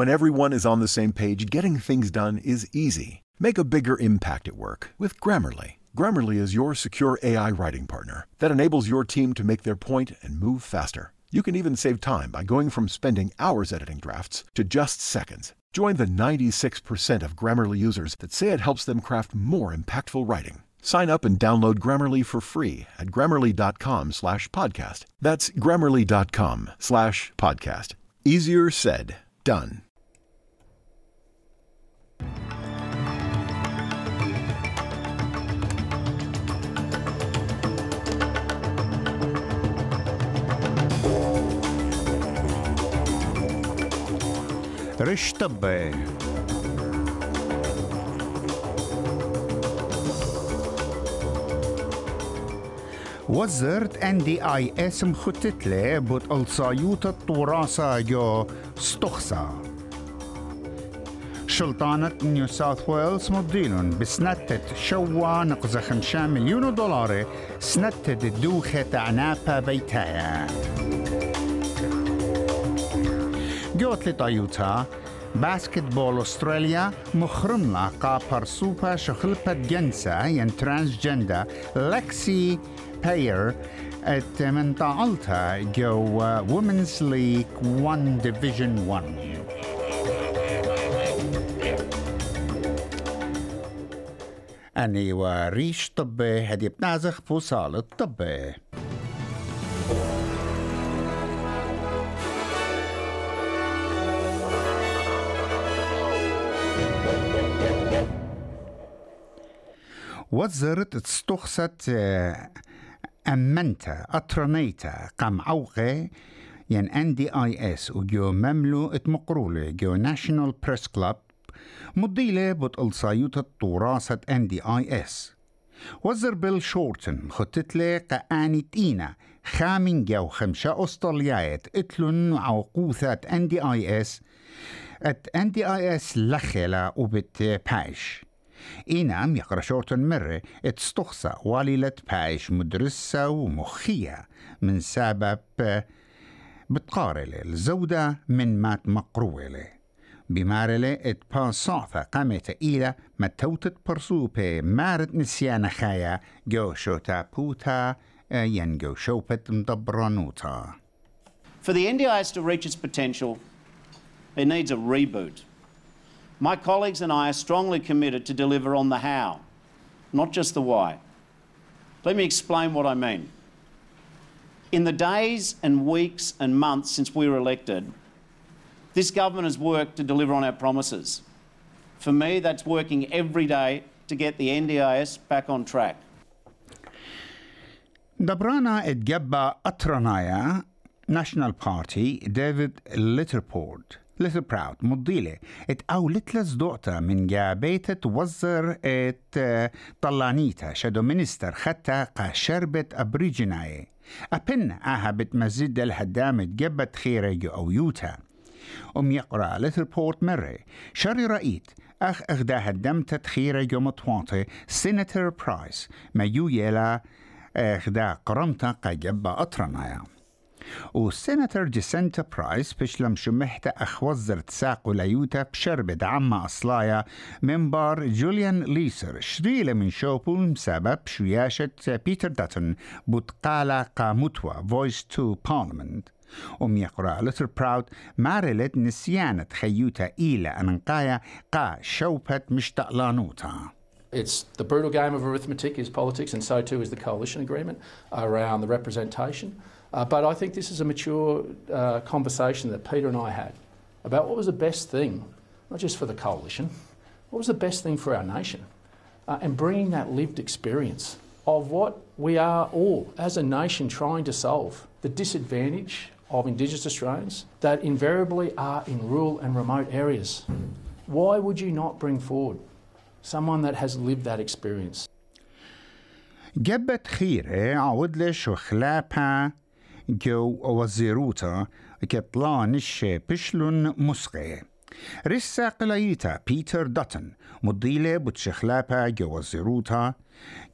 When everyone is on the same page, getting things done is easy. Make a bigger impact at work with Grammarly. Grammarly is your secure AI writing partner that enables your team to make their point and move faster. You can even save time by going from spending hours editing drafts to just seconds. Join the 96% of Grammarly users that say it helps them craft more impactful writing. Sign up and download Grammarly for free at grammarly.com slash podcast. That's grammarly.com slash podcast. Easier said, done. رش دي آي إس مختتلة بوت الصايوت الطراسة جو ستخصة شلطانة نيو ساوث ويلز مبديلون بسنتة شوا نقزة خمسة مليون دولار سنتة دوخة عنابة بيتايا. جوت لطايوتا باسكت بول استراليا مخرم لاقا برسوبا شخلبة جنسا ين ترانس جندا لكسي باير ات من طالتا جو وومنز ليج 1 ديفيجن 1 أني وريش طبي هدي بنازخ فوصال الطبي وزرت استخصت أمنتا أترنيتا قام عوقي ين ان دي اي اس وجو مملو اتمقرولي جو ناشونال بريس كلاب مضيلة بوت الصايوت الطوراسة ان دي اي اس وزر بيل شورتن خطتلي قآني تينا خامن جو خمسة أستراليات إتلن عوقوثات ان دي اي اس أت ان دي اي اس لخلا وبت باش إينام يقرأ شورتن مرة اتستخصى واليلة بايش مدرسة ومخية. من سبب بتقارلة الزودة من مات مقرولة. بمارلة ات بانصاثة قامت إلى متوتت برسوبة مارت نسيانة خايا جو شوتا بوتا ين جو شوبت مدبرانوتا For the NDIS to reach its potential, it needs a reboot. My colleagues and I are strongly committed to deliver on the how, not just the why. Let me explain what I mean. In the days and weeks and months since we were elected, this government has worked to deliver on our promises. For me, that's working every day to get the NDIS back on track. National Party, David Litterport. ليتل براود مضيلة. ات أو لتلز دوقتا من جابيت توزر ات طلانيتا شادو منستر خطا قا شربت أبريجيناي. أبن آها بتمزيد الهدام جبت خيرة أو يوتا. أم يقرأ ليتل بورت مرة شري رأيت أخ أخدا هدم تدخيرة جو مطواطي سيناتر برايس ما يو يلا أخدا قرمتا قا جبا أطرنايا. والسيناتور جيسنتا برايس بشلم شمحتا أخوزر تساقو ليوتا بشربة عما أصلايا من بار جوليان ليسر. شريلة من شوبو بسبب شوياشة بيتر داتن بوتقالا قاموتوا Voice to Parliament. أم يقرأ لتر براود مارلت نسيانة خيوتا إلى أنقايا قا شوبت مشتقلانوتا It's the brutal game of arithmetic is politics, and so too is the coalition agreement around the representation. Uh, but I think this is a mature uh, conversation that Peter and I had about what was the best thing, not just for the coalition, what was the best thing for our nation, uh, and bringing that lived experience of what we are all as a nation trying to solve the disadvantage of Indigenous Australians that invariably are in rural and remote areas. Why would you not bring forward someone that has lived that experience? جبت خيرة عود لش وخلابها جو وزيروتا كطلان بشلون مسقي رسا قلايتا بيتر داتن مضيلة بتشخلابا جو وزيروتا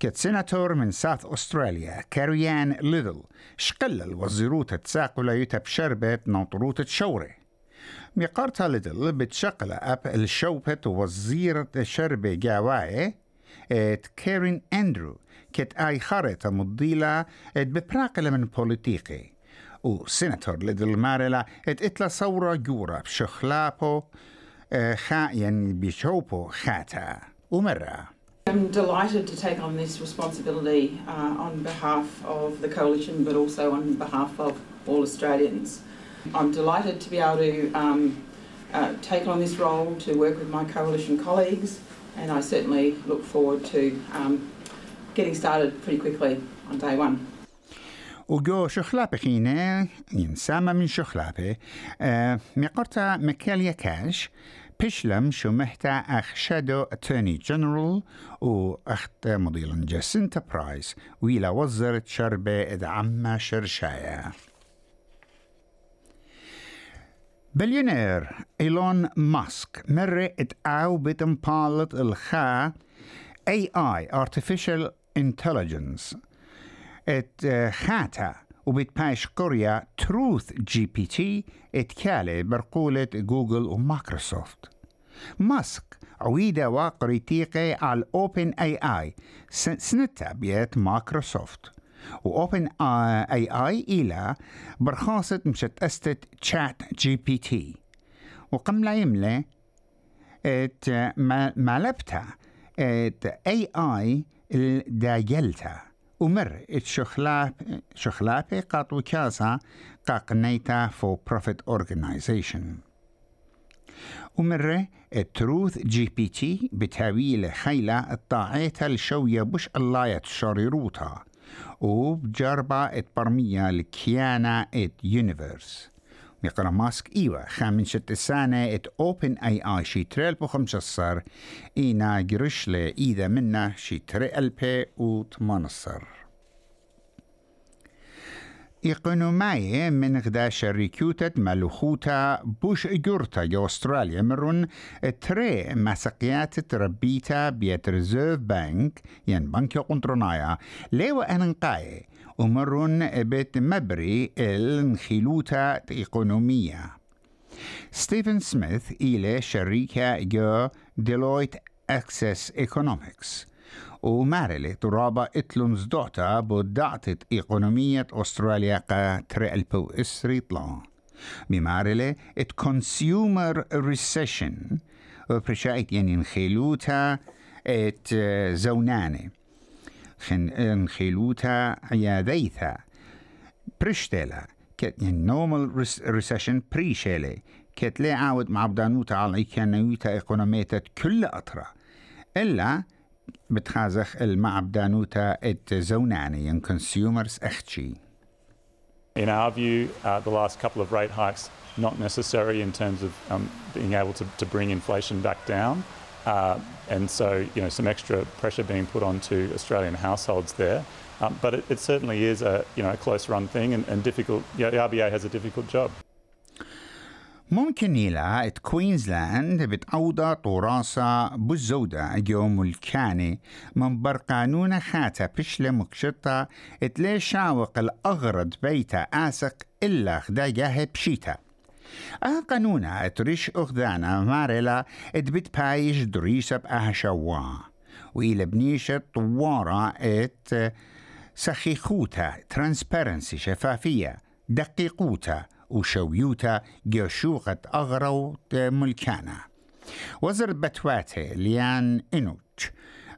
كت سيناتور من ساوث أستراليا كاريان ليدل شقلل وزيروتا تساقلايتا بشربة ناطروتا شوري مقارتا لدل بتشغل أب الشوبة وزيرة شربة جاواي ات كيرين اندرو كت اي خارطة مضيلة ات ببراقلة من بوليتيقي و سيناتور لدل مارلا ات اتلا صورة جورة بشخلابو خا يعني بشوبو خاتا ومرة I'm delighted to take on this responsibility uh, on behalf of the Coalition but also on behalf of all Australians. I'm delighted to be able to um, uh, take on this role to work with my Coalition colleagues and I certainly look forward to um, getting started pretty quickly on day one. وجو شخلابة خينة ينسامة من شخلابة آه مقرتا مكاليا كاش بشلم محتا أخ شادو أتورني جنرال و أخت مضيلا جاسنتا برايس ويلا وزرت شربة إذ عما شرشايا بليونير إيلون ماسك مرة اتقاو بتمبالت الخا AI Artificial Intelligence. ات خاتا وبتباش قرية تروث جي بي تي اتكالي برقولة جوجل ومايكروسوفت ماسك عويدة واقري تيقي على اوبن اي اي سنتا بيت مايكروسوفت واوبن اي اي إلى برخاصة مشت استت تشات جي بي تي وقم لا يملي ات مالبتا ات اي اي الداجلتا. ومر الشخلاب شخلابي قاطو كاسا قاقنيتا فو بروفيت اورجنايزيشن ومرة التروث جي بي تي بتاويل خيلة الطاعيتا الشوية بش اللاية شريروتا وبجربة اتبرمية الكيانا ات يونيفرس. ميقرا ماسك إيوة خامن شت السنة ات اوبن اي اي شي تريل بو خمسة إينا جرشلة إذا منا شي تريل بي وتمانصر إقنوماي من غدا شركوتة ملوخوتا بوش إجورتا يا أستراليا مرون تري مساقيات تربيتا بيت ريزيرف بانك ين بنك قنطرنايا ليو أننقاي ومرون بيت مبري الانخلوتا إقنومية ستيفن سميث إلى شركة جو ديلويت أكسس إيكونومكس ومارلي ترابا إتلونز دوتا بدعتت إقونومية أستراليا قا ترقلبو إسريطلا بمارلي ات كونسيومر ريسيشن وبرشايت يعني نخيلوتا ات زوناني. نخيلوتا عياذيثا برشتلا كت يعني نورمال ريسيشن بريشيلي كت لي عاود مع بدانوتا على إيكانيوتا إقونوميتا كل أطرا. إلا بتخازخ المعب دانوتا ات زوناني ان consumers اختشي In our view, uh, the last couple of rate hikes not necessary in terms of um, being able to, to bring inflation back down. Uh, and so, you know, some extra pressure being put onto Australian households there. Um, but it, it, certainly is a, you know, a close run thing and, and difficult. You know, the RBA has a difficult job. ممكن يلا كوينزلاند بتعوضة طراسة بالزودة يوم الكاني من برقانون خاتا بشلة مكشطة اتلي شاوق الأغرد بيتا آسق إلا خداجاه بشيتا أه قانونا أتريش أخذانا مارلا اتبت بايش دريسة بأها شوا وإلى بنيشة طوارة إت سخيخوتا ترانسبيرنسي شفافية دقيقوتا وشويوتا جوشوقة أغرو ملكانا. وزر بتواتي ليان إنوش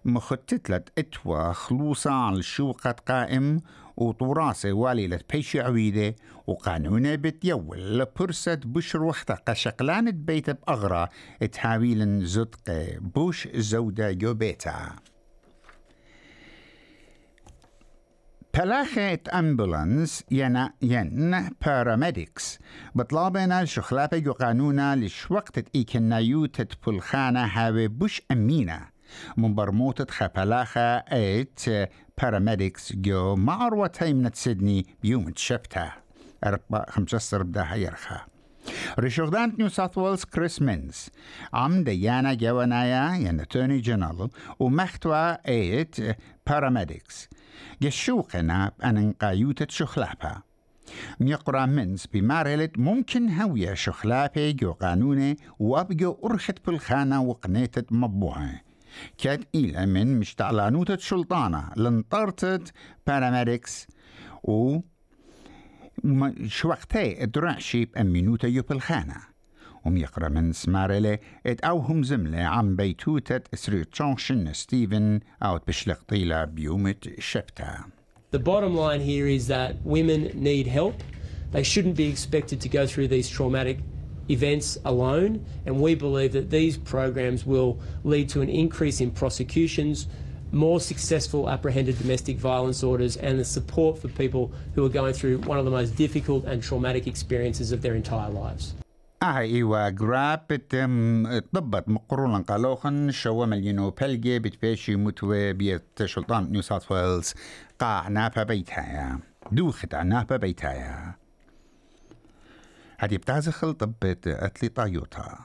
مختتلت إتوا خلوصة على شوقة قائم وطراسة واليلة بيشي عويدة وقانونة بتيول برسة بشر وحدة قشقلانة بيت بأغرى تحاويل زدق بوش زودة يوبيتا بلاخة أمبولانس ينا ين باراميديكس بطلابنا الشخلابة قانونا لش وقت إيكنايو تتبلخانة هاوي بوش أمينة. من برموتة خبلاخة ايت باراميديكس جو معروة تيمنة سيدني بيوم تشبتا أربع خمسة بدا هيرخا رشوغدان نيو ساوث ويلز كريس مينز عم ديانا جوانايا ين اتورني جنرال ومختوى ايت باراميديكس جشوقنا بأن قايوتة شخلابا ميقرا منس بمارلت ممكن هوية شخلابي جو قانوني وابجو أرخت بالخانة وقنيتة مبوعة كانت إلى من مشتعلانوتة شلطانة لنطرتت باراميديكس و شوقتي ادرعشي بأمينوتا يوب الخانة يقرا من سمارلي ات اوهم زملة عم بيتوتة اسري تشونشن ستيفن اوت بشلق طيلة بيومت شبتا The bottom line here is that women need help. They shouldn't be expected to go through these traumatic events alone, and we believe that these programs will lead to an increase in prosecutions, more successful apprehended domestic violence orders, and the support for people who are going through one of the most difficult and traumatic experiences of their entire lives. اه ايوا جراب بتم طبت مقرونا قالوخن شو مليونو بلجي بتبيشي متوى بيت شلطان نيو ساوث ويلز قاع نابا بيتايا دوخت نابا بيتايا هادي بتازخل طبت أتلي طايوتا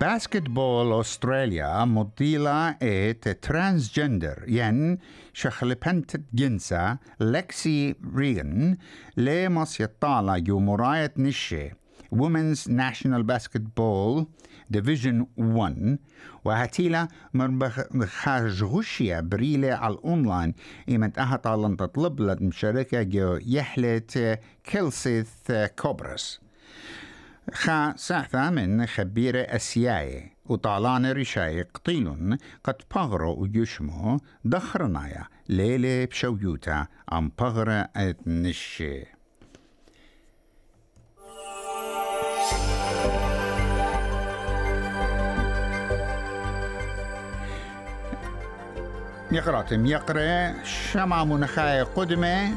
باسكتبول أستراليا مضيلة ات ترانسجندر ين شخلبنت جنسة لكسي ريغن لمص يطالع جو مراية نشي. Women's National Basketball Division 1 وهاتيلا مربخ غشية بريلة على الأونلاين. إيمت أهتا لن تطلب للمشاركة جو يحلة كيلسيث كوبرس. خا ساعة من خبيرة أسياي وطالان رشاي قطيل قد بغرو ويشمو دخرنايا ليلة بشويوتا عم بغرة أتنشي. يقرأتم يقرأ شمع منخاي قدمة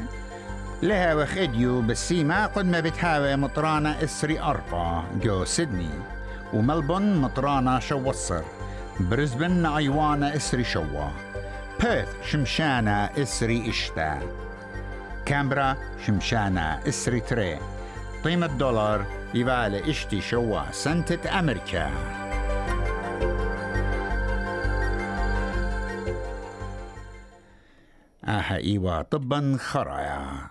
لها وخديو بالسيما قد ما بتهاوي مطرانة إسري أربعة جو سيدني وملبون مطرانة شوصر برزبن أيوانا إسري شوا بيرث شمشانة إسري إشتا كامبرا شمشانة إسري تري قيمة دولار يبالي إشتي شوا سنتة أمريكا. آها إيوا طبا خرايا